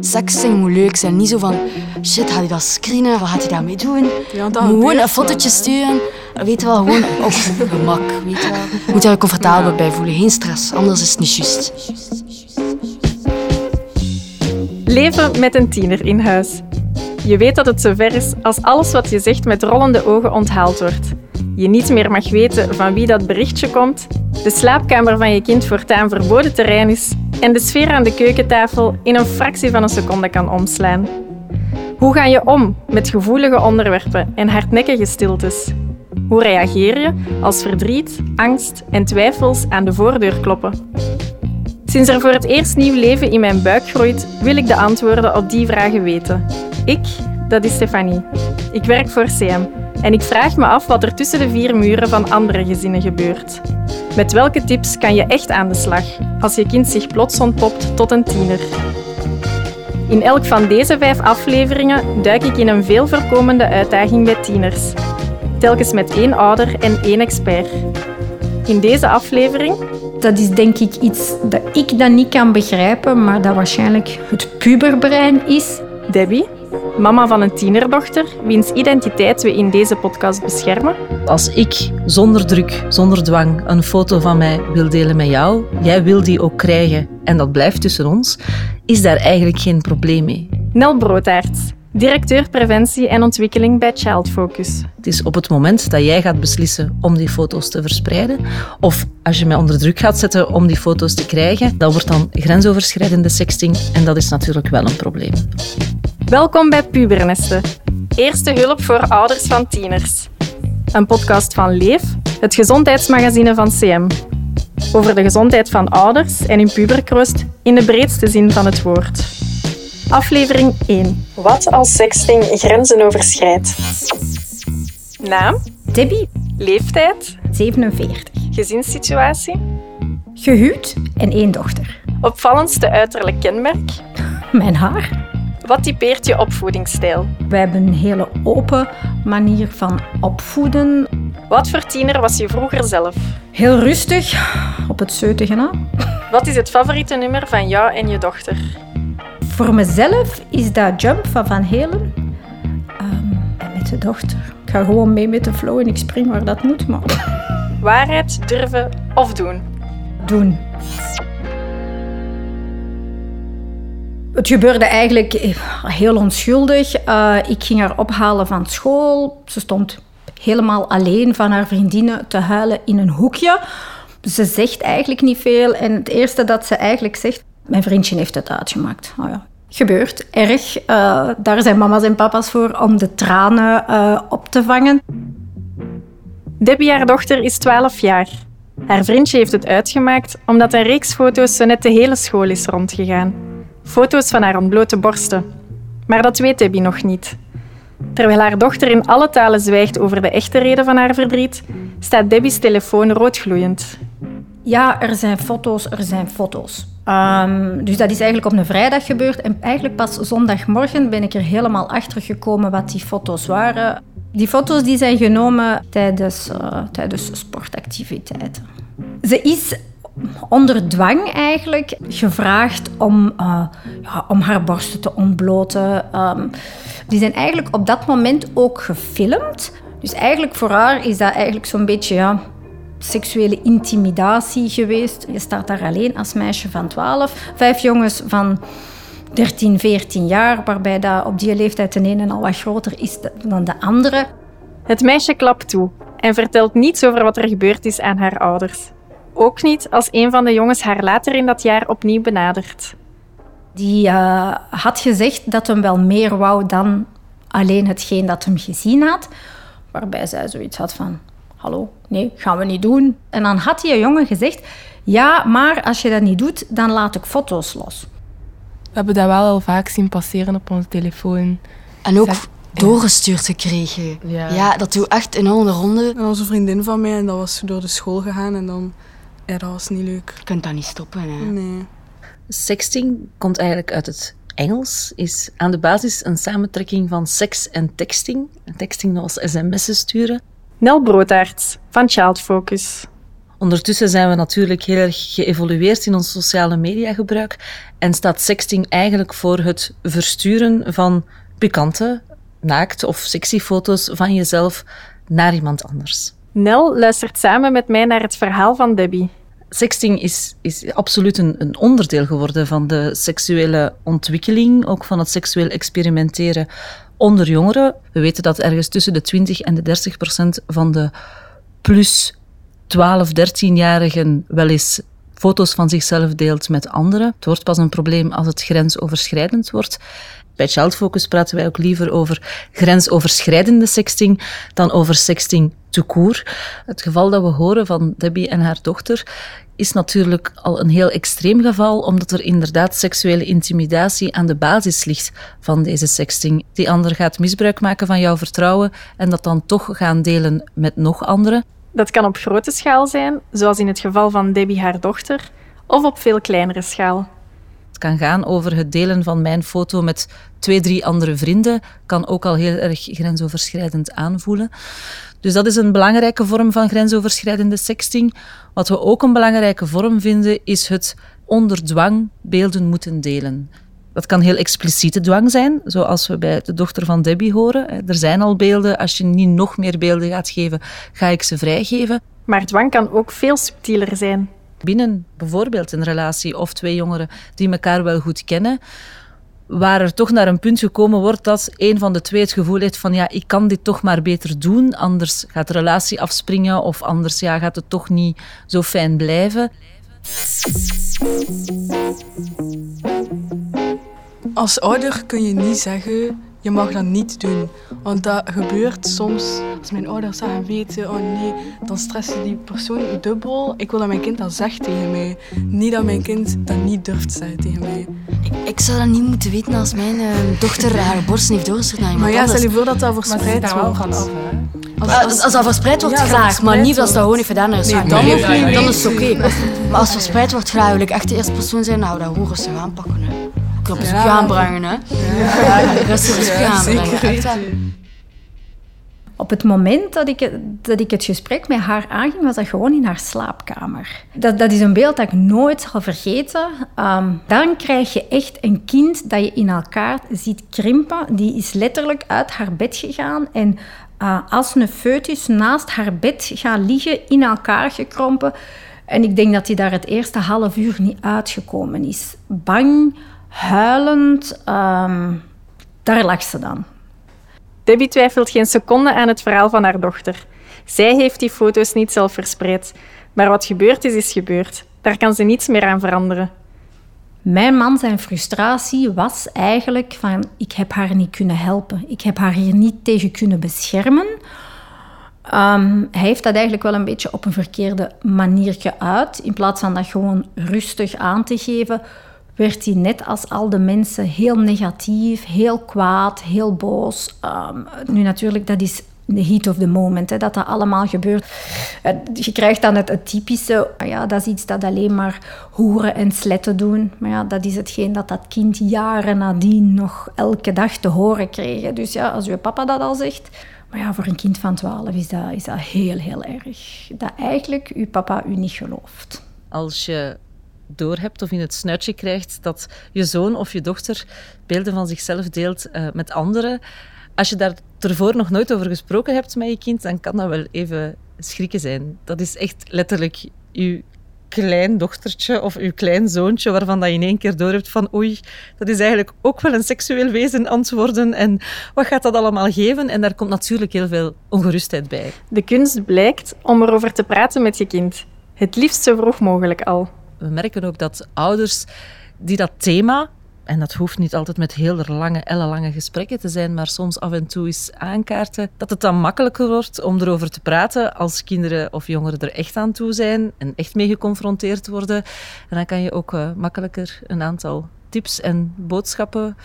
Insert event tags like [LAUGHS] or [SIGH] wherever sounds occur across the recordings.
Sexting moet leuk zijn. Niet zo van, shit, gaat hij dat screenen? Wat gaat hij daarmee doen? Ja, dat Moet gewoon een fotootje sturen. Weet je wel, gewoon [LAUGHS] op gemak. Weet je wel. Je moet je er comfortabel bij voelen. Geen stress, anders is het niet juist. Leven met een tiener in huis. Je weet dat het zover is als alles wat je zegt met rollende ogen onthaald wordt. Je niet meer mag weten van wie dat berichtje komt, de slaapkamer van je kind voortaan verboden terrein is en de sfeer aan de keukentafel in een fractie van een seconde kan omslaan. Hoe ga je om met gevoelige onderwerpen en hardnekkige stiltes? Hoe reageer je als verdriet, angst en twijfels aan de voordeur kloppen? Sinds er voor het eerst nieuw leven in mijn buik groeit, wil ik de antwoorden op die vragen weten. Ik, dat is Stefanie. Ik werk voor CM en ik vraag me af wat er tussen de vier muren van andere gezinnen gebeurt. Met welke tips kan je echt aan de slag als je kind zich plots ontpopt tot een tiener? In elk van deze vijf afleveringen duik ik in een veel voorkomende uitdaging bij tieners. Telkens met één ouder en één expert. In deze aflevering Dat is denk ik iets dat ik dan niet kan begrijpen, maar dat waarschijnlijk het puberbrein is. Debbie, mama van een tienerdochter, wiens identiteit we in deze podcast beschermen. Als ik zonder druk, zonder dwang, een foto van mij wil delen met jou, jij wil die ook krijgen en dat blijft tussen ons, is daar eigenlijk geen probleem mee. Nel Broodaerts, directeur preventie en ontwikkeling bij Child Focus. Het is op het moment dat jij gaat beslissen om die foto's te verspreiden, of als je mij onder druk gaat zetten om die foto's te krijgen, dat wordt dan grensoverschrijdende sexting en dat is natuurlijk wel een probleem. Welkom bij Pubernesten, eerste hulp voor ouders van tieners. Een podcast van Leef, het gezondheidsmagazine van CM. Over de gezondheid van ouders en hun puberkroost in de breedste zin van het woord. Aflevering 1. Wat als sexting grenzen overschrijdt? Naam, Debbie, leeftijd, 47. gezinssituatie, Gehuwd en één dochter. opvallendste uiterlijk kenmerk. [LAUGHS] Mijn haar. Wat typeert je opvoedingsstijl? Wij hebben een hele open manier van opvoeden. Wat voor tiener was je vroeger zelf? Heel rustig, op het zeutigen na. Wat is het favoriete nummer van jou en je dochter? Voor mezelf is dat Jump van Van Helen. Ehm, en met de dochter. Ik ga gewoon mee met de flow en ik spring waar dat moet, maar Waarheid, durven of doen? doen. Het gebeurde eigenlijk heel onschuldig. Eh, ik ging haar ophalen van school. Ze stond helemaal alleen van haar vriendinnen te huilen in een hoekje. Ze zegt eigenlijk niet veel. En het eerste dat ze eigenlijk zegt... Mijn vriendje heeft het uitgemaakt. Oh ja, gebeurt. Erg. Eh, daar zijn mama's en papa's voor om de tranen eh, op te vangen. Debbie, haar dochter, is 12 jaar. Haar vriendje heeft het uitgemaakt omdat een reeks foto's zo net de hele school is rondgegaan. Foto's van haar ontblote borsten. Maar dat weet Debbie nog niet. Terwijl haar dochter in alle talen zwijgt over de echte reden van haar verdriet, staat Debbie's telefoon roodgloeiend. Ja, er zijn foto's, er zijn foto's. Ehm, dus dat is eigenlijk op een vrijdag gebeurd. En eigenlijk pas zondagmorgen ben ik er helemaal achter gekomen wat die foto's waren. Die foto's die zijn genomen tijdens, eh, tijdens sportactiviteiten. Ze is onder dwang eigenlijk gevraagd om, eh, ja, om haar borsten te ontbloten. Ehm, die zijn eigenlijk op dat moment ook gefilmd. Dus eigenlijk voor haar is dat eigenlijk zo'n beetje ja, seksuele intimidatie geweest. Je staat daar alleen als meisje van 12. Vijf jongens van 13, 14 jaar, waarbij op die leeftijd de ene al wat groter is dan de andere. Het meisje klapt toe en vertelt niets over wat er gebeurd is aan haar ouders. Ook niet als een van de jongens haar later in dat jaar opnieuw benadert. Die eh, had gezegd dat hem wel meer wou dan alleen hetgeen dat hem gezien had. Waarbij zij zoiets had van, hallo, nee, gaan we niet doen. En dan had die jongen gezegd, ja, maar als je dat niet doet, dan laat ik foto's los. We hebben dat wel al vaak zien passeren op onze telefoon. En ook doorgestuurd gekregen. Ja. Ja, dat doe echt in al de ronde. En onze vriendin van mij, en dat was door de school gegaan en dan... Ja, dat was niet leuk. Je kunt dat niet stoppen. Hè. Nee. Sexting komt eigenlijk uit het Engels, is aan de basis een samentrekking van seks en texting. Texting als sms'en sturen. Nel Broodaerts van Child Focus. Ondertussen zijn we natuurlijk heel erg geëvolueerd in ons sociale mediagebruik en staat sexting eigenlijk voor het versturen van pikante, naakt of sexy foto's van jezelf naar iemand anders. Nel luistert samen met mij naar het verhaal van Debbie. Sexting is, is absoluut een, een onderdeel geworden van de seksuele ontwikkeling, ook van het seksueel experimenteren onder jongeren. We weten dat ergens tussen de 20 en de 30 procent van de plus 12, 13-jarigen wel eens foto's van zichzelf deelt met anderen. Het wordt pas een probleem als het grensoverschrijdend wordt. Bij Child Focus praten wij ook liever over grensoverschrijdende sexting dan over sexting Het geval dat we horen van Debbie en haar dochter is natuurlijk al een heel extreem geval, omdat er inderdaad seksuele intimidatie aan de basis ligt van deze sexting. Die ander gaat misbruik maken van jouw vertrouwen en dat dan toch gaan delen met nog anderen. Dat kan op grote schaal zijn, zoals in het geval van Debbie haar dochter, of op veel kleinere schaal. Kan gaan over het delen van mijn foto met twee, drie andere vrienden. Kan ook al heel erg grensoverschrijdend aanvoelen. Dus dat is een belangrijke vorm van grensoverschrijdende sexting. Wat we ook een belangrijke vorm vinden, is het onder dwang beelden moeten delen. Dat kan heel expliciete dwang zijn, zoals we bij de dochter van Debbie horen. Er zijn al beelden, als je niet nog meer beelden gaat geven, ga ik ze vrijgeven. Maar dwang kan ook veel subtieler zijn. Binnen bijvoorbeeld een relatie of twee jongeren die elkaar wel goed kennen, waar er toch naar een punt gekomen wordt dat een van de twee het gevoel heeft van ja, ik kan dit toch maar beter doen, anders gaat de relatie afspringen of anders ja, gaat het toch niet zo fijn blijven. Als ouder kun je niet zeggen, je mag dat niet doen. Want dat gebeurt soms. Als mijn ouders zeggen weten, oh nee, dan stressen die persoon dubbel. Ik wil dat mijn kind dat zegt tegen mij. Niet dat mijn kind dat niet durft zeggen tegen mij. Ik, ik zou dat niet moeten weten als mijn uh, dochter haar borst heeft doorgestuurd naar iemand Maar ja, anders. stel je voor dat dat verspreid Maar ze wordt. van af, hè. Als, als, als dat verspreid wordt, Ja, dat graag. Maar niet als dat gewoon heeft gedaan. Nee, dan, dan nee, is het oké. Maar als het verspreid wordt, graag wil ik echt de eerste persoon zijn. Nou, dat gewoon rustig aanpakken. Hè. Bezoek Ja. aanbrengen. Hè. Ja. Rustig op bezoek Ja, aanbrengen. Op het moment dat ik, dat ik het gesprek met haar aanging, was dat gewoon in haar slaapkamer. Dat, dat is een beeld dat ik nooit zal vergeten. Ehm, dan krijg je echt een kind dat je in elkaar ziet krimpen. Die is letterlijk uit haar bed gegaan en eh, als een foetus naast haar bed gaan liggen, in elkaar gekrompen. En ik denk dat hij daar het eerste half uur niet uitgekomen is. Bang, huilend, ehm, daar lag ze dan. Debbie twijfelt geen seconde aan het verhaal van haar dochter. Zij heeft die foto's niet zelf verspreid. Maar wat gebeurd is, is gebeurd. Daar kan ze niets meer aan veranderen. Mijn man zijn frustratie was eigenlijk van ik heb haar niet kunnen helpen. Ik heb haar hier niet tegen kunnen beschermen. Ehm, hij heeft dat eigenlijk wel een beetje op een verkeerde manier geuit. In plaats van dat gewoon rustig aan te geven, werd hij net als al de mensen heel negatief, heel kwaad, heel boos. Ehm, nu natuurlijk, dat is de heat of the moment, hè, dat dat allemaal gebeurt. Eh, Je krijgt dan het, typische, ja, dat is iets dat alleen maar hoeren en sletten doen. Maar ja, dat is hetgeen dat dat kind jaren nadien nog elke dag te horen kreeg. Dus ja, als uw papa dat al zegt... Maar ja, voor een kind van 12 is dat, is dat heel, heel erg. Dat eigenlijk uw papa u niet gelooft. Als je doorhebt of in het snuitje krijgt dat je zoon of je dochter beelden van zichzelf deelt eh, met anderen. Als je daar ervoor nog nooit over gesproken hebt met je kind, dan kan dat wel even schrikken zijn. Dat is echt letterlijk je klein dochtertje of je klein zoontje waarvan dat je in één keer doorhebt van oei, dat is eigenlijk ook wel een seksueel wezen worden en wat gaat dat allemaal geven? En daar komt natuurlijk heel veel ongerustheid bij. De kunst blijkt om erover te praten met je kind. Het liefst zo vroeg mogelijk al. We merken ook dat ouders die dat thema, en dat hoeft niet altijd met heel lange, ellenlange gesprekken te zijn, maar soms af en toe eens aankaarten, dat het dan makkelijker wordt om erover te praten als kinderen of jongeren er echt aan toe zijn en echt mee geconfronteerd worden. En dan kan je ook eh, makkelijker een aantal tips en boodschappen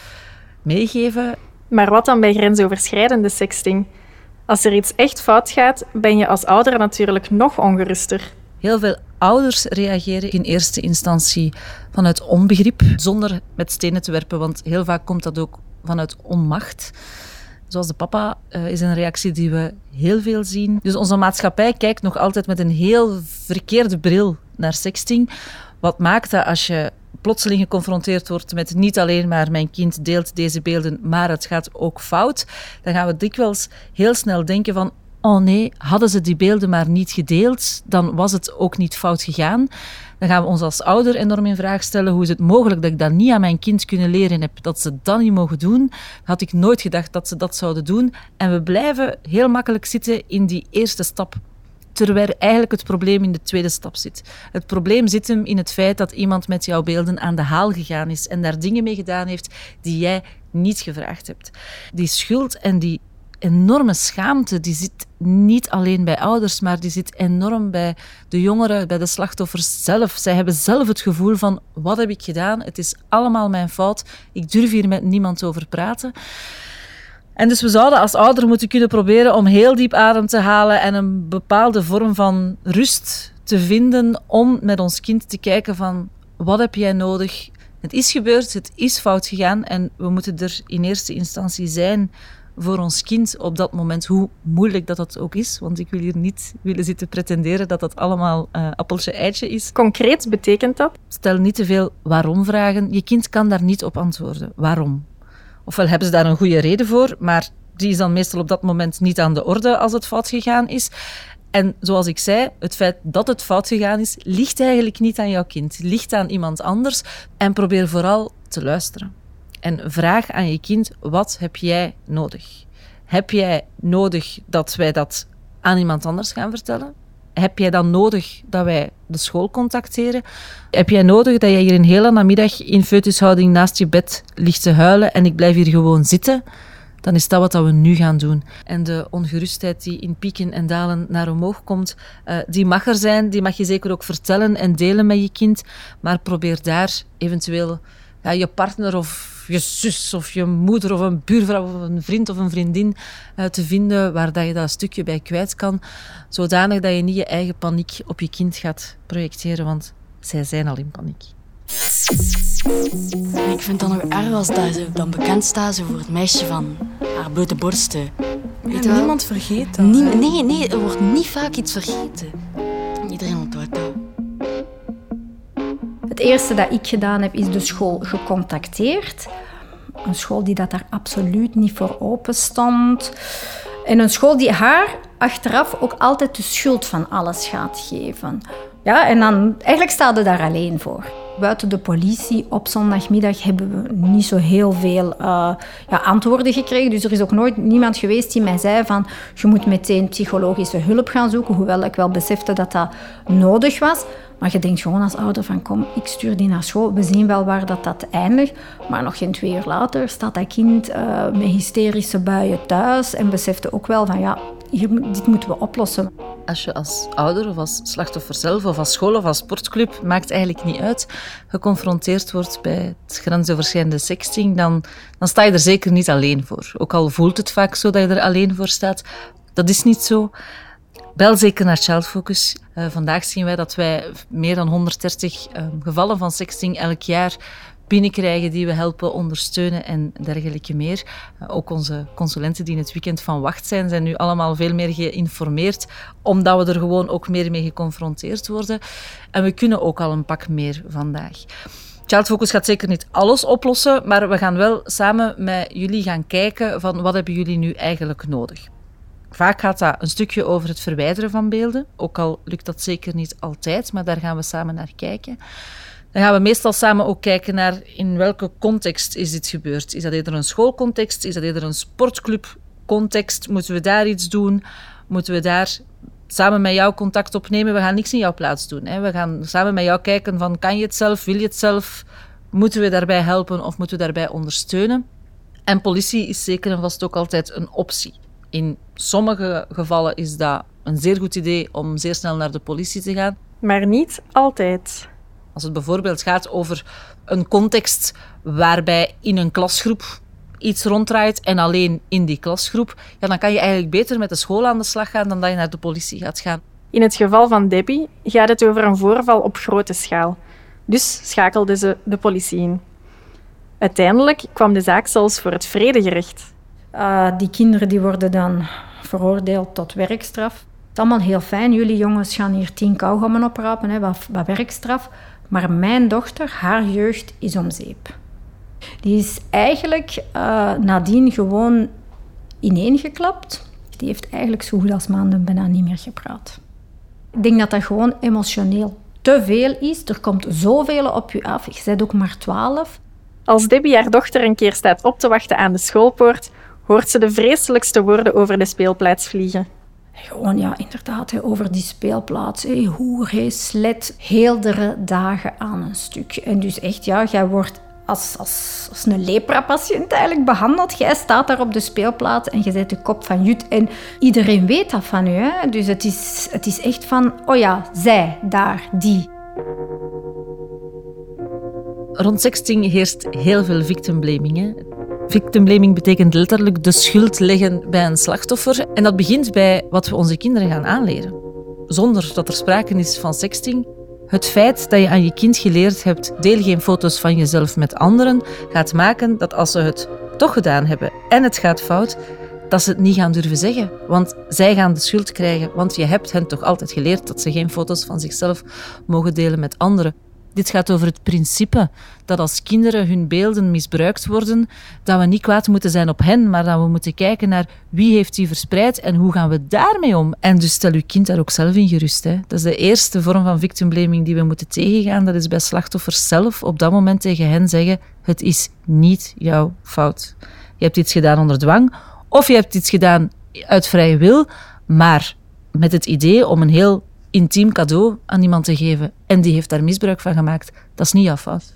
meegeven. Maar wat dan bij grensoverschrijdende sexting? Als er iets echt fout gaat, ben je als ouder natuurlijk nog ongeruster. Heel veel ouders reageren in eerste instantie vanuit onbegrip, zonder met stenen te werpen, want heel vaak komt dat ook vanuit onmacht. zoals de papa, uh, is een reactie die we heel veel zien. Dus onze maatschappij kijkt nog altijd met een heel verkeerde bril naar sexting. Wat maakt dat als je plotseling geconfronteerd wordt met niet alleen maar mijn kind deelt deze beelden, maar het gaat ook fout, dan gaan we dikwijls heel snel denken van oh nee, hadden ze die beelden maar niet gedeeld, dan was het ook niet fout gegaan. Dan gaan we ons als ouder enorm in vraag stellen, hoe is het mogelijk dat ik dat niet aan mijn kind kunnen leren heb, dat ze dat niet mogen doen. Had ik nooit gedacht dat ze dat zouden doen. En we blijven heel makkelijk zitten in die eerste stap terwijl eigenlijk het probleem in de tweede stap zit. Het probleem zit hem in het feit dat iemand met jouw beelden aan de haal gegaan is en daar dingen mee gedaan heeft die jij niet gevraagd hebt. Die schuld en die enorme schaamte, die zit niet alleen bij ouders, maar die zit enorm bij de jongeren, bij de slachtoffers zelf. Zij hebben zelf het gevoel van, wat heb ik gedaan? Het is allemaal mijn fout. Ik durf hier met niemand over praten. En dus we zouden als ouder moeten kunnen proberen om heel diep adem te halen en een bepaalde vorm van rust te vinden om met ons kind te kijken van wat heb jij nodig? Het is gebeurd, het is fout gegaan en we moeten er in eerste instantie zijn voor ons kind op dat moment, hoe moeilijk dat dat ook is. Want ik wil hier niet willen zitten pretenderen dat dat allemaal uh, appeltje-eitje is. Concreet betekent dat? Stel niet te veel waarom-vragen. Je kind kan daar niet op antwoorden. Waarom? Ofwel hebben ze daar een goede reden voor, maar die is dan meestal op dat moment niet aan de orde als het fout gegaan is. En zoals ik zei, het feit dat het fout gegaan is, ligt eigenlijk niet aan jouw kind, ligt aan iemand anders. En probeer vooral te luisteren. En vraag aan je kind, wat heb jij nodig? Heb jij nodig dat wij dat aan iemand anders gaan vertellen? Heb jij dan nodig dat wij de school contacteren? Heb jij nodig dat jij hier een hele namiddag in foetushouding naast je bed ligt te huilen en ik blijf hier gewoon zitten? Dan is dat wat we nu gaan doen. En de ongerustheid die in pieken en dalen naar omhoog komt, uh, die mag er zijn. Die mag je zeker ook vertellen en delen met je kind. Maar probeer daar eventueel ja, je partner of je zus of je moeder of een buurvrouw of een vriend of een vriendin uh, te vinden waar dat je dat stukje bij kwijt kan. Zodanig dat je niet je eigen paniek op je kind gaat projecteren, want zij zijn al in paniek. Ik vind het dan nog erg als dat ze dan bekend staat voor het meisje van haar blote borsten. Weet niemand vergeet dat. nee, nee, er wordt niet vaak iets vergeten. Iedereen onthoudt dat. Het eerste dat ik gedaan heb, is de school gecontacteerd. Een school die dat daar absoluut niet voor open stond. En een school die haar achteraf ook altijd de schuld van alles gaat geven. Ja, en dan, eigenlijk staat er daar alleen voor. Buiten de politie op zondagmiddag hebben we niet zo heel veel uh, ja, antwoorden gekregen. Dus er is ook nooit niemand geweest die mij zei van je moet meteen psychologische hulp gaan zoeken. Hoewel ik wel besefte dat dat nodig was. Maar je denkt gewoon als ouder van kom, ik stuur die naar school. We zien wel waar dat, dat eindigt. Maar nog geen twee uur later staat dat kind uh, met hysterische buien thuis. En besefte ook wel van ja, dit moeten we oplossen. Als je als ouder of als slachtoffer zelf of als school of als sportclub, maakt eigenlijk niet uit, geconfronteerd wordt bij het grensoverschrijdende sexting, dan, dan sta je er zeker niet alleen voor. Ook al voelt het vaak zo dat je er alleen voor staat. Dat is niet zo. Bel zeker naar Child Focus. Uh, vandaag zien wij dat wij meer dan 130 uh, ehm, gevallen van sexting elk jaar binnenkrijgen die we helpen ondersteunen en dergelijke meer. Uh, ook onze consulenten die in het weekend van wacht zijn, zijn nu allemaal veel meer geïnformeerd, omdat we er gewoon ook meer mee geconfronteerd worden. En we kunnen ook al een pak meer vandaag. Child Focus gaat zeker niet alles oplossen, maar we gaan wel samen met jullie gaan kijken van wat hebben jullie nu eigenlijk nodig. Vaak gaat dat een stukje over het verwijderen van beelden, ook al lukt dat zeker niet altijd, maar daar gaan we samen naar kijken. Dan gaan we meestal samen ook kijken naar in welke context is dit gebeurd. Is dat eerder een schoolcontext? Is dat eerder een sportclubcontext? Moeten we daar iets doen? Moeten we daar samen met jou contact opnemen? We gaan niks in jouw plaats doen. Hè? We gaan samen met jou kijken van kan je het zelf? Wil je het zelf? Moeten we daarbij helpen of moeten we daarbij ondersteunen? En politie is zeker en vast ook altijd een optie. In sommige gevallen is dat een zeer goed idee om zeer snel naar de politie te gaan. Maar niet altijd. Als het bijvoorbeeld gaat over een context waarbij in een klasgroep iets ronddraait en alleen in die klasgroep, ja, dan kan je eigenlijk beter met de school aan de slag gaan dan dat je naar de politie gaat gaan. In het geval van Debbie gaat het over een voorval op grote schaal. Dus schakelde ze de politie in. Uiteindelijk kwam de zaak zelfs voor het vredegerecht. Uh, die kinderen die worden dan veroordeeld tot werkstraf. Het is allemaal heel fijn. Jullie jongens gaan hier tien kauwgommen oprapen, hè, wat, wat werkstraf. Maar mijn dochter, haar jeugd is om zeep. Die is eigenlijk uh, nadien gewoon ineengeklapt. Die heeft eigenlijk zo goed als maanden bijna niet meer gepraat. Ik denk dat dat gewoon emotioneel te veel is. Er komt zoveel op je af. Je bent ook maar twaalf. Als Debbie haar dochter een keer staat op te wachten aan de schoolpoort, hoort ze de vreselijkste woorden over de speelplaats vliegen. Gewoon, ja, inderdaad, over die speelplaats. Hey, hoer, hey, slet, heeldere dagen aan een stuk. En dus echt, ja, jij wordt als, als, als een lepra-patiënt eigenlijk behandeld. Jij staat daar op de speelplaats en je zet de kop van Jut. En iedereen weet dat van u. Hè? Dus het is, het is echt van, oh ja, zij, daar, die. Rond sexting heerst heel veel victimblaming. Hè? Victimblaming betekent letterlijk de schuld leggen bij een slachtoffer. En dat begint bij wat we onze kinderen gaan aanleren. Zonder dat er sprake is van sexting, het feit dat je aan je kind geleerd hebt, deel geen foto's van jezelf met anderen, gaat maken dat als ze het toch gedaan hebben en het gaat fout, dat ze het niet gaan durven zeggen. Want zij gaan de schuld krijgen, want je hebt hen toch altijd geleerd dat ze geen foto's van zichzelf mogen delen met anderen. Dit gaat over het principe dat als kinderen hun beelden misbruikt worden, dat we niet kwaad moeten zijn op hen, maar dat we moeten kijken naar wie heeft die verspreid en hoe gaan we daarmee om. En dus stel uw kind daar ook zelf in gerust. Hè. Dat is de eerste vorm van victimblaming die we moeten tegengaan. Dat is bij slachtoffers zelf op dat moment tegen hen zeggen: het is niet jouw fout. Je hebt iets gedaan onder dwang of je hebt iets gedaan uit vrije wil, maar met het idee om een heel intiem cadeau aan iemand te geven en die heeft daar misbruik van gemaakt, dat is niet jouw fout.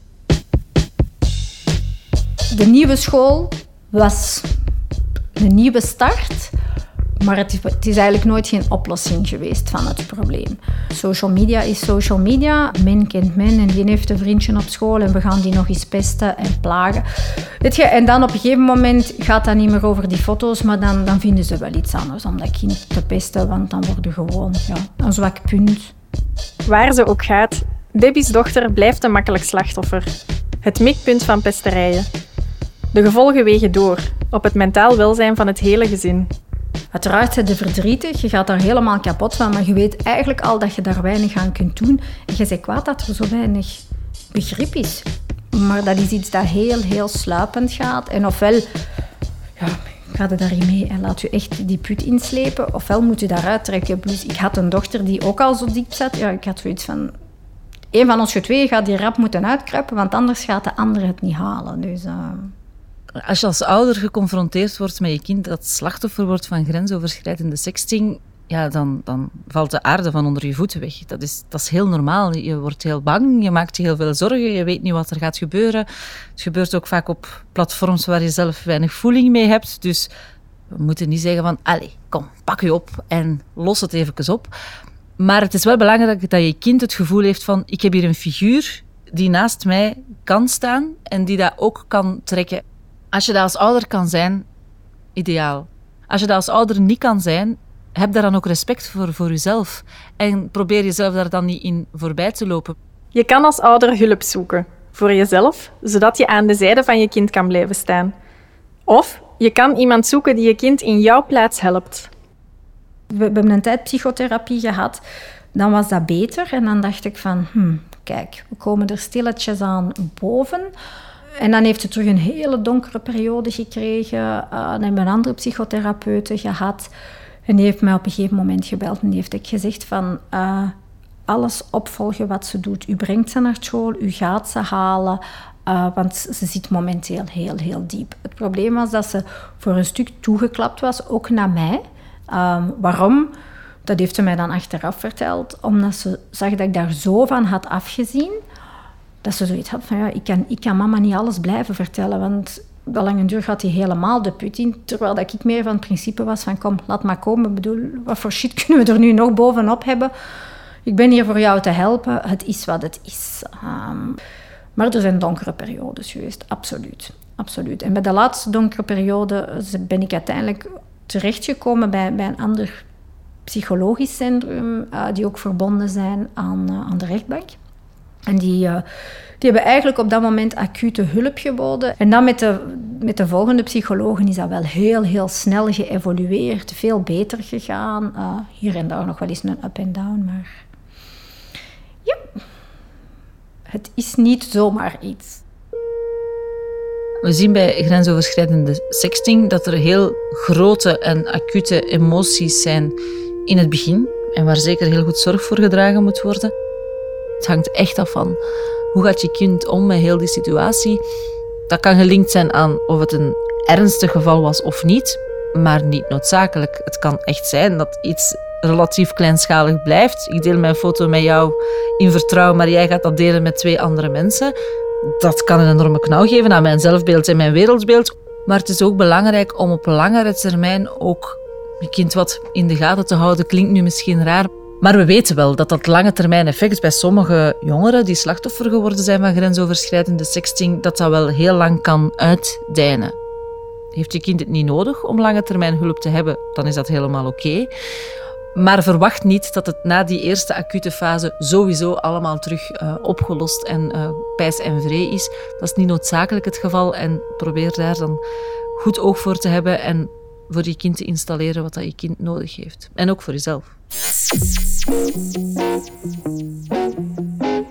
De nieuwe school was een nieuwe start. Maar het is, het is, eigenlijk nooit geen oplossing geweest van het probleem. Social media is social media. Men kent men en die heeft een vriendje op school en we gaan die nog eens pesten en plagen. Weet je, en dan op een gegeven moment gaat dat niet meer over die foto's, maar dan, dan vinden ze wel iets anders om dat kind te pesten, want dan worden gewoon ja, een zwak punt. Waar ze ook gaat, Debbie's dochter blijft een makkelijk slachtoffer. Het mikpunt van pesterijen. De gevolgen wegen door op het mentaal welzijn van het hele gezin. Uiteraard zijn de verdrietig, je gaat daar helemaal kapot van, maar je weet eigenlijk al dat je daar weinig aan kunt doen. En je zegt kwaad dat er zo weinig begrip is. Maar dat is iets dat heel, heel sluipend gaat. En ofwel ja, ga je daarin mee en laat je echt die put inslepen, ofwel moet je daaruit trekken. Plus, ik had een dochter die ook al zo diep zat. Ja, ik had zoiets van... Een van ons twee gaat die rap moeten uitkruipen, want anders gaat de andere het niet halen. Dus... Uh als je als ouder geconfronteerd wordt met je kind dat slachtoffer wordt van grensoverschrijdende sexting, ja, dan, dan valt de aarde van onder je voeten weg. Dat is, dat is heel normaal. Je wordt heel bang, je maakt je heel veel zorgen, je weet niet wat er gaat gebeuren. Het gebeurt ook vaak op platforms waar je zelf weinig voeling mee hebt. Dus we moeten niet zeggen van, allee, kom, pak je op en los het even op. Maar het is wel belangrijk dat je kind het gevoel heeft van, ik heb hier een figuur die naast mij kan staan en die dat ook kan trekken. Als je dat als ouder kan zijn, ideaal. Als je dat als ouder niet kan zijn, heb daar dan ook respect voor, voor jezelf. En probeer jezelf daar dan niet in voorbij te lopen. Je kan als ouder hulp zoeken. Voor jezelf, zodat je aan de zijde van je kind kan blijven staan. Of je kan iemand zoeken die je kind in jouw plaats helpt. We hebben een tijd psychotherapie gehad. Dan was dat beter. En dan dacht ik van, hmm, kijk, we komen er stilletjes aan boven. En dan heeft ze terug een hele donkere periode gekregen. Uh, dan hebben we een andere psychotherapeute gehad. En die heeft mij op een gegeven moment gebeld en die heeft gezegd van... Uh, alles opvolgen wat ze doet. U brengt ze naar school, u gaat ze halen. Uh, want ze zit momenteel heel, heel diep. Het probleem was dat ze voor een stuk toegeklapt was, ook naar mij. Um, waarom? Dat heeft ze mij dan achteraf verteld. Omdat ze zag dat ik daar zo van had afgezien dat ze zoiets had van ja, ik kan, ik kan mama niet alles blijven vertellen, want op lange duur gaat hij helemaal de put in. Terwijl dat ik meer van het principe was van kom, laat maar komen. Ik bedoel, wat voor shit [LAUGHS] kunnen we er nu nog bovenop hebben? Ik ben hier voor jou te helpen. Het is wat het is. Um, maar er zijn donkere periodes geweest, absoluut. absoluut. En bij de laatste donkere periode ben ik uiteindelijk terechtgekomen bij, bij een ander psychologisch centrum, uh, die ook verbonden zijn aan, uh, aan de rechtbank. En die, die hebben eigenlijk op dat moment acute hulp geboden. En dan met de, met de volgende psychologen is dat wel heel, heel snel geëvolueerd, veel beter gegaan. Uh, hier en daar nog wel eens een up en down, maar ja, het is niet zomaar iets. We zien bij grensoverschrijdende sexting dat er heel grote en acute emoties zijn in het begin en waar zeker heel goed zorg voor gedragen moet worden. Het hangt echt af van hoe gaat je kind om met heel die situatie. Dat kan gelinkt zijn aan of het een ernstig geval was of niet, maar niet noodzakelijk. Het kan echt zijn dat iets relatief kleinschalig blijft. Ik deel mijn foto met jou in vertrouwen, maar jij gaat dat delen met twee andere mensen. Dat kan een enorme knauw geven aan mijn zelfbeeld en mijn wereldbeeld. Maar het is ook belangrijk om op langere termijn ook je kind wat in de gaten te houden. Klinkt nu misschien raar, maar we weten wel dat dat lange termijn effect bij sommige jongeren die slachtoffer geworden zijn van grensoverschrijdende sexting, dat dat wel heel lang kan uitdijnen. Heeft je kind het niet nodig om lange termijn hulp te hebben, dan is dat helemaal oké. Maar verwacht niet dat het na die eerste acute fase sowieso allemaal terug uh, opgelost en uh, pijs en vree is. Dat is niet noodzakelijk het geval en probeer daar dan goed oog voor te hebben en voor je kind te installeren wat dat je kind nodig heeft. En ook voor jezelf.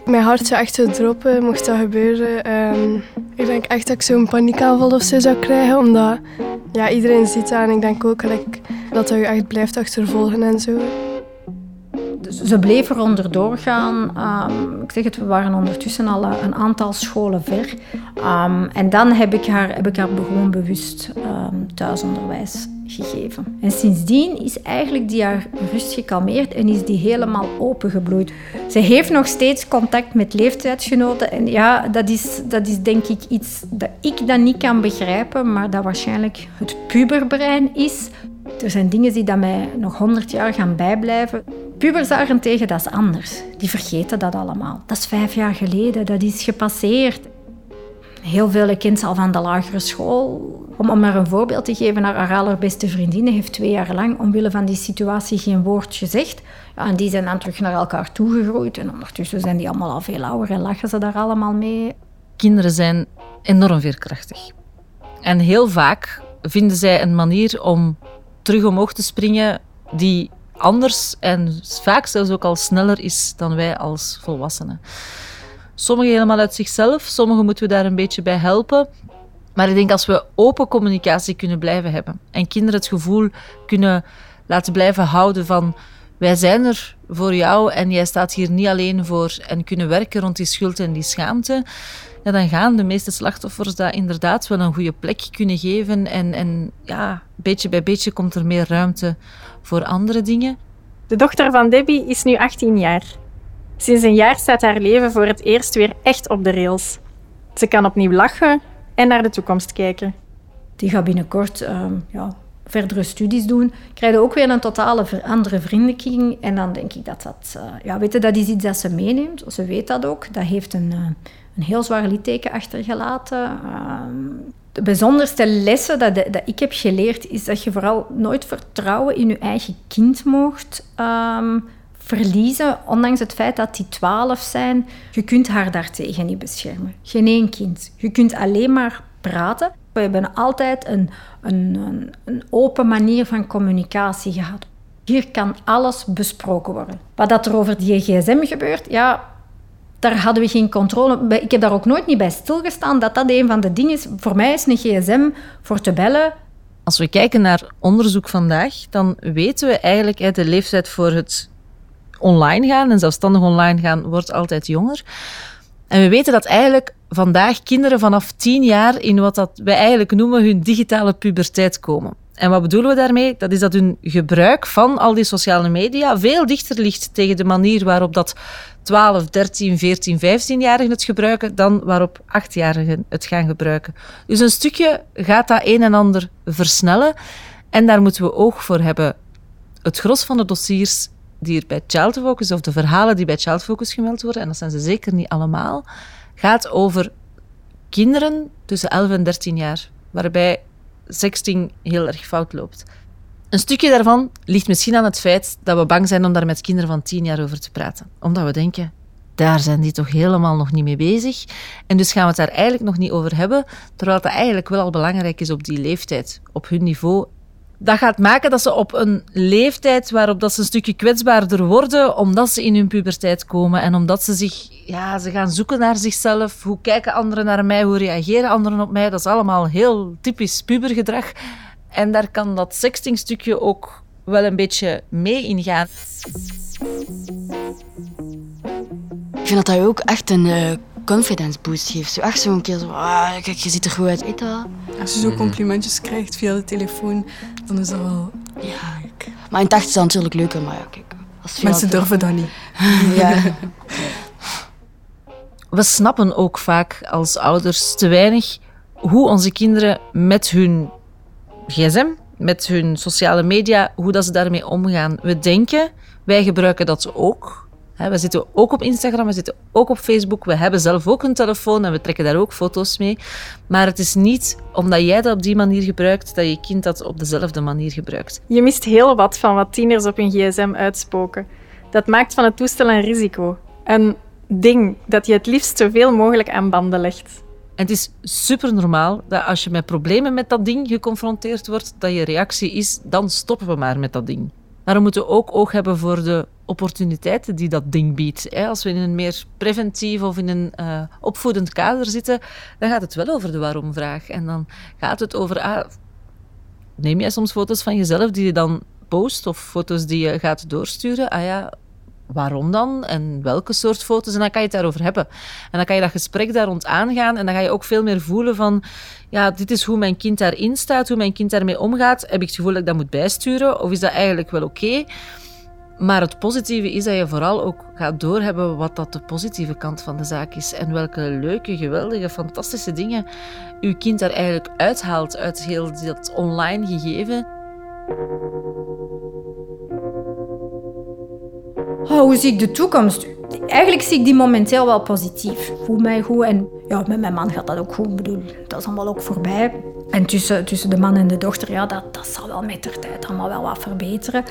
Mijn hart zou echt droppen mocht dat gebeuren. Um, ik denk echt dat ik zo'n paniekaanval of zo zou krijgen, omdat ja, iedereen ziet dat en ik denk ook like, dat je echt blijft achtervolgen en zo. Dus ze bleven eronder doorgaan. Um, ik zeg het, we waren ondertussen al een aantal scholen ver. Um, en dan heb ik haar, heb ik haar gewoon bewust thuisonderwijs En sindsdien is eigenlijk die haar rust gekalmeerd en is die helemaal opengebloeid. Ze heeft nog steeds contact met leeftijdsgenoten. En ja, dat is, dat is denk ik iets dat ik dan niet kan begrijpen, maar dat waarschijnlijk het puberbrein is. Er zijn dingen die dat mij nog honderd jaar gaan bijblijven. Pubers daarentegen, dat is anders. Die vergeten dat allemaal. Dat is vijf jaar geleden, dat is gepasseerd. Heel veel kinderen al van de lagere school. Om, om maar een voorbeeld te geven, haar allerbeste vriendin heeft twee jaar lang omwille van die situatie geen woord gezegd. Ja, en die zijn dan terug naar elkaar toegegroeid. En ondertussen zijn die allemaal al veel ouder en lachen ze daar allemaal mee. Kinderen zijn enorm veerkrachtig. En heel vaak vinden zij een manier om terug omhoog te springen die anders en vaak zelfs ook al sneller is dan wij als volwassenen. Sommigen helemaal uit zichzelf, sommigen moeten we daar een beetje bij helpen. Maar ik denk als we open communicatie kunnen blijven hebben en kinderen het gevoel kunnen laten blijven houden van wij zijn er voor jou en jij staat hier niet alleen voor en kunnen werken rond die schuld en die schaamte, ja, dan gaan de meeste slachtoffers dat inderdaad wel een goede plek kunnen geven en, en ja, beetje bij beetje komt er meer ruimte voor andere dingen. De dochter van Debbie is nu 18 jaar. Sinds een jaar staat haar leven voor het eerst weer echt op de rails. Ze kan opnieuw lachen en naar de toekomst kijken. Die gaat binnenkort uh, ja, verdere studies doen. Krijgen ook weer een totale andere vriendenkring. En dan denk ik dat dat... Uh, ja, weet je, dat is iets dat ze meeneemt. Ze weet dat ook. Dat heeft een, uh, een heel zwaar litteken achtergelaten. Ehm, de bijzonderste lessen dat, dat, ik heb geleerd is dat je vooral nooit vertrouwen in je eigen kind mocht um, verliezen, ondanks het feit dat die twaalf zijn. Je kunt haar daartegen niet beschermen. Geen één kind. Je kunt alleen maar praten. We hebben altijd een, een, een, open manier van communicatie gehad. Hier kan alles besproken worden. Wat dat er over die gsm gebeurt, ja, daar hadden we geen controle. Ik heb daar ook nooit niet bij stilgestaan dat dat een van de dingen is. Voor mij is een gsm voor te bellen. Als we kijken naar onderzoek vandaag, dan weten we eigenlijk de leeftijd voor het online gaan en zelfstandig online gaan wordt altijd jonger. En we weten dat eigenlijk vandaag kinderen vanaf tien jaar in wat dat wij eigenlijk noemen hun digitale puberteit komen. En wat bedoelen we daarmee? Dat is dat hun gebruik van al die sociale media veel dichter ligt tegen de manier waarop dat 12, 13, 14, 15-jarigen het gebruiken dan waarop 8-jarigen het gaan gebruiken. Dus een stukje gaat dat een en ander versnellen en daar moeten we oog voor hebben. Het gros van de dossiers die er bij Child Focus, of de verhalen die bij Child Focus gemeld worden, en dat zijn ze zeker niet allemaal, gaat over kinderen tussen 11 en 13 jaar, waarbij sexting heel erg fout loopt. Een stukje daarvan ligt misschien aan het feit dat we bang zijn om daar met kinderen van 10 jaar over te praten. Omdat we denken, daar zijn die toch helemaal nog niet mee bezig. En dus gaan we het daar eigenlijk nog niet over hebben, terwijl het eigenlijk wel al belangrijk is op die leeftijd, op hun niveau. Dat gaat maken dat ze op een leeftijd waarop dat ze een stukje kwetsbaarder worden, omdat ze in hun puberteit komen en omdat ze zich, ja, ze gaan zoeken naar zichzelf. Hoe kijken anderen naar mij? Hoe reageren anderen op mij? Dat is allemaal heel typisch pubergedrag. En daar kan dat sextingstukje ook wel een beetje mee ingaan. Ik vind dat dat ook echt een uh, confidence boost geeft. Zo echt zo'n keer zo, ah, kijk, je ziet er goed uit, weet dat? Als je zo complimentjes krijgt via de telefoon, dan is dat wel ja. leuk. Maar in het echt is dat natuurlijk leuker, maar ja, kijk. Als Mensen durven dat niet. [LAUGHS] ja. We snappen ook vaak als ouders te weinig hoe onze kinderen met hun gsm, met hun sociale media, hoe dat ze daarmee omgaan. We denken, wij gebruiken dat ook. We zitten ook op Instagram, we zitten ook op Facebook. We hebben zelf ook een telefoon en we trekken daar ook foto's mee. Maar het is niet omdat jij dat op die manier gebruikt, dat je kind dat op dezelfde manier gebruikt. Je mist heel wat van wat tieners op hun gsm uitspoken. Dat maakt van het toestel een risico. Een ding dat je het liefst zoveel mogelijk aan banden legt. En het is super normaal dat als je met problemen met dat ding geconfronteerd wordt, dat je reactie is: dan stoppen we maar met dat ding. Maar we moeten ook oog hebben voor de opportuniteiten die dat ding biedt. Als we in een meer preventief of in een uh, opvoedend kader zitten, dan gaat het wel over de waarom-vraag. En dan gaat het over, ah, neem jij soms foto's van jezelf die je dan post of foto's die je gaat doorsturen? Ah ja, waarom dan en welke soort foto's. En dan kan je het daarover hebben. En dan kan je dat gesprek daar rond aangaan en dan ga je ook veel meer voelen van, ja, dit is hoe mijn kind daarin staat, hoe mijn kind daarmee omgaat. Heb ik het gevoel dat ik dat moet bijsturen of is dat eigenlijk wel oké? Maar het positieve is dat je vooral ook gaat doorhebben wat dat de positieve kant van de zaak is. En welke leuke, geweldige, fantastische dingen uw kind daar eigenlijk uithaalt uit heel dat online gegeven. Oh, hoe zie ik de toekomst? Eigenlijk zie ik die momenteel wel positief. Voel mij goed en ja, met mijn man gaat dat ook goed. Bedoel, dat is allemaal ook voorbij. En tussen, tussen de man en de dochter, ja, dat, dat zal wel met de tijd allemaal wel wat verbeteren.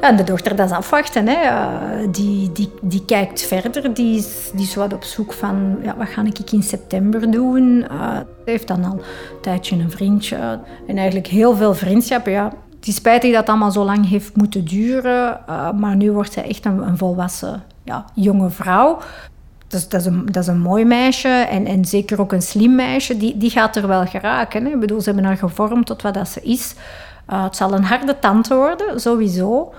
Ja, en de dochter, dat is afwachten. Hè. die, die, die kijkt verder. Die is, die is wat op zoek van, ja, wat ga ik in september doen? Uh, heeft dan al een tijdje een vriendje. En eigenlijk heel veel vriendschappen, ja. Het is spijtig dat het allemaal zo lang heeft moeten duren. Uh, maar nu wordt zij echt een, een volwassen ja, jonge vrouw. Dat is, een, dat is een mooi meisje en, en zeker ook een slim meisje. Die, die gaat er wel geraken. Hè. Ik bedoel, ze hebben haar gevormd tot wat dat ze is. Uh, het zal een harde tante worden, sowieso.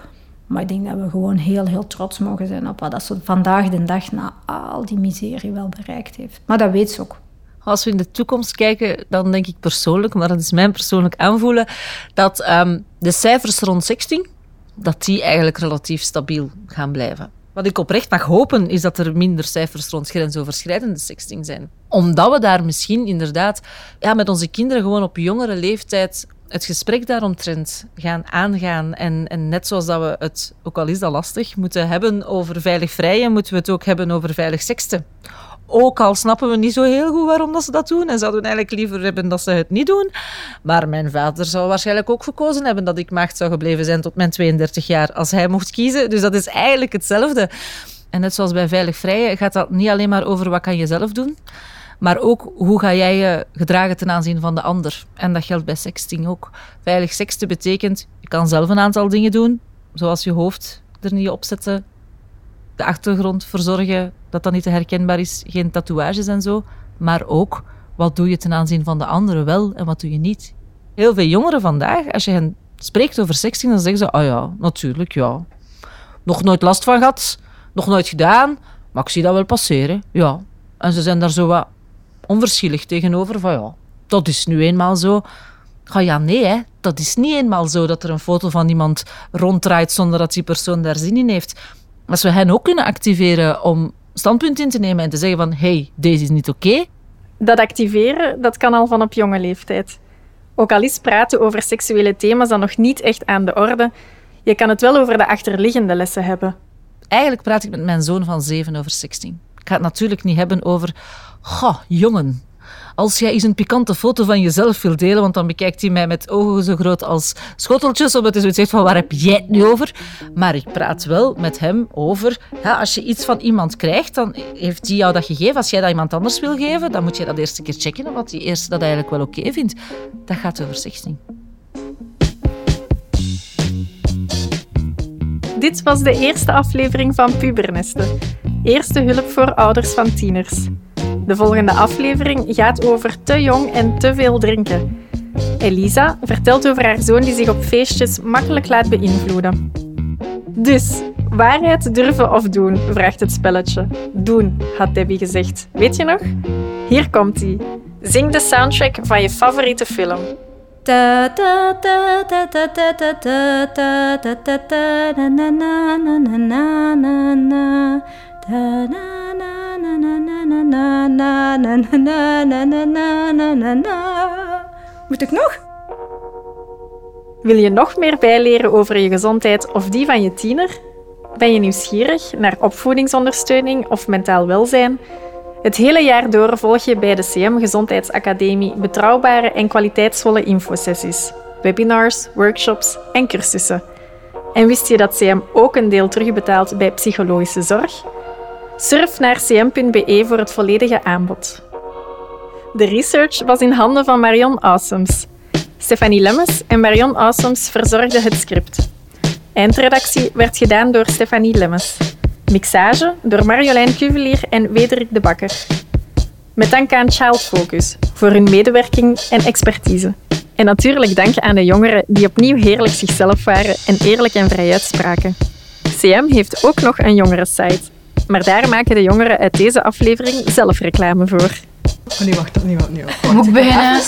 Maar ik denk dat we gewoon heel, heel trots mogen zijn op wat dat ze vandaag de dag na al die miserie wel bereikt heeft. Maar dat weet ze ook. Als we in de toekomst kijken, dan denk ik persoonlijk, maar dat is mijn persoonlijk aanvoelen, dat ehm, de cijfers rond 16, dat die eigenlijk relatief stabiel gaan blijven. Wat ik oprecht mag hopen, is dat er minder cijfers rond grensoverschrijdende sexting zijn. Omdat we daar misschien inderdaad ja, met onze kinderen gewoon op jongere leeftijd het gesprek daaromtrent gaan aangaan. En, en net zoals dat we het, ook al is dat lastig, moeten hebben over veilig vrijen, moeten we het ook hebben over veilig seksten. Ook al snappen we niet zo heel goed waarom dat ze dat doen en zouden eigenlijk liever hebben dat ze het niet doen. Maar mijn vader zou waarschijnlijk ook gekozen hebben dat ik maagd zou gebleven zijn tot mijn 32 jaar als hij mocht kiezen. Dus dat is eigenlijk hetzelfde. En net zoals bij Veilig Vrije gaat dat niet alleen maar over wat kan je zelf doen, maar ook hoe ga jij je gedragen ten aanzien van de ander. En dat geldt bij sexting ook. Veilig seksten betekent, je kan zelf een aantal dingen doen, zoals je hoofd er niet op zetten, de achtergrond verzorgen, dat dat niet te herkenbaar is, geen tatoeages en zo. Maar ook, wat doe je ten aanzien van de anderen wel en wat doe je niet? Heel veel jongeren vandaag, als je hen spreekt over sexting, dan zeggen ze, oh ja, natuurlijk, ja. Nog nooit last van gehad, nog nooit gedaan, maar ik zie dat wel passeren, ja. En ze zijn daar zo wat onverschillig tegenover, van ja, dat is nu eenmaal zo. Ga ja, nee, hè. dat is niet eenmaal zo dat er een foto van iemand ronddraait zonder dat die persoon daar zin in heeft. Als we hen ook kunnen activeren om standpunt in te nemen en te zeggen van hey, deze is niet oké. Dat activeren, dat kan al van op jonge leeftijd. Ook al is praten over seksuele thema's dan nog niet echt aan de orde, je kan het wel over de achterliggende lessen hebben. Eigenlijk praat ik met mijn zoon van zeven over sexting. Ik ga het natuurlijk niet hebben over, goh, jongen, als jij eens een pikante foto van jezelf wil delen, want dan bekijkt hij mij met ogen zo groot als schoteltjes, omdat hij zoiets zegt van waar heb jij het nu over? Maar ik praat wel met hem over, als je iets van iemand krijgt, dan heeft hij jou dat gegeven. Als jij dat iemand anders wil geven, dan moet je dat eerst een keer checken, of die eerste dat eigenlijk wel oké vindt. Dat gaat over sexting. Dit was de eerste aflevering van Pubernesten. Eerste hulp voor ouders van tieners. De volgende aflevering gaat over te jong en te veel drinken. Elisa vertelt over haar zoon die zich op feestjes makkelijk laat beïnvloeden. Dus, waarheid durven of doen, vraagt het spelletje. Doen, had Debbie gezegd. Weet je nog? Hier komt ie. Zing de soundtrack van je favoriete film. Moet ik nog? Wil je nog meer bijleren over je gezondheid of die van je tiener? Ben je nieuwsgierig naar opvoedingsondersteuning of mentaal welzijn? Het hele jaar door volg je bij de CM Gezondheidsacademie betrouwbare en kwaliteitsvolle infosessies, webinars, workshops en cursussen. En wist je dat CM ook een deel terugbetaalt bij psychologische zorg? Surf naar cm.be voor het volledige aanbod. De research was in handen van Marion Awesomes. Stefanie Lemmes en Marion Awesomes verzorgden het script. Eindredactie werd gedaan door Stefanie Lemmes. Mixage door Marjolein Cuvelier en Wederik de Bakker. Met dank aan Child Focus voor hun medewerking en expertise. En natuurlijk dank aan de jongeren die opnieuw heerlijk zichzelf waren en eerlijk en vrij uitspraken. CM heeft ook nog een jongerensite. Maar daar maken de jongeren uit deze aflevering zelf reclame voor. Oh nee, wacht, opnieuw, opnieuw. Moet ik beginnen?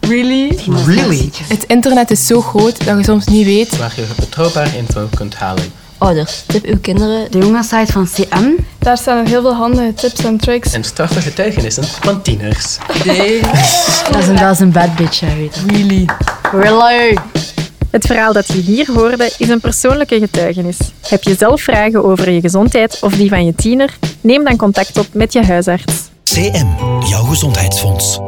Really? Really? Het internet is zo groot dat je soms niet weet. Waar je betrouwbaar info kunt halen. Ouders, tip uw kinderen de jongenssite van CM. Daar staan nog heel veel handige tips en tricks. En straffe getuigenissen van tieners. Nee. Dat is een, dat is een bad bitch, hè, weet je. Really? Really? Het verhaal dat je hier hoorde is een persoonlijke getuigenis. Heb je zelf vragen over je gezondheid of die van je tiener? Neem dan contact op met je huisarts. CM, jouw gezondheidsfonds.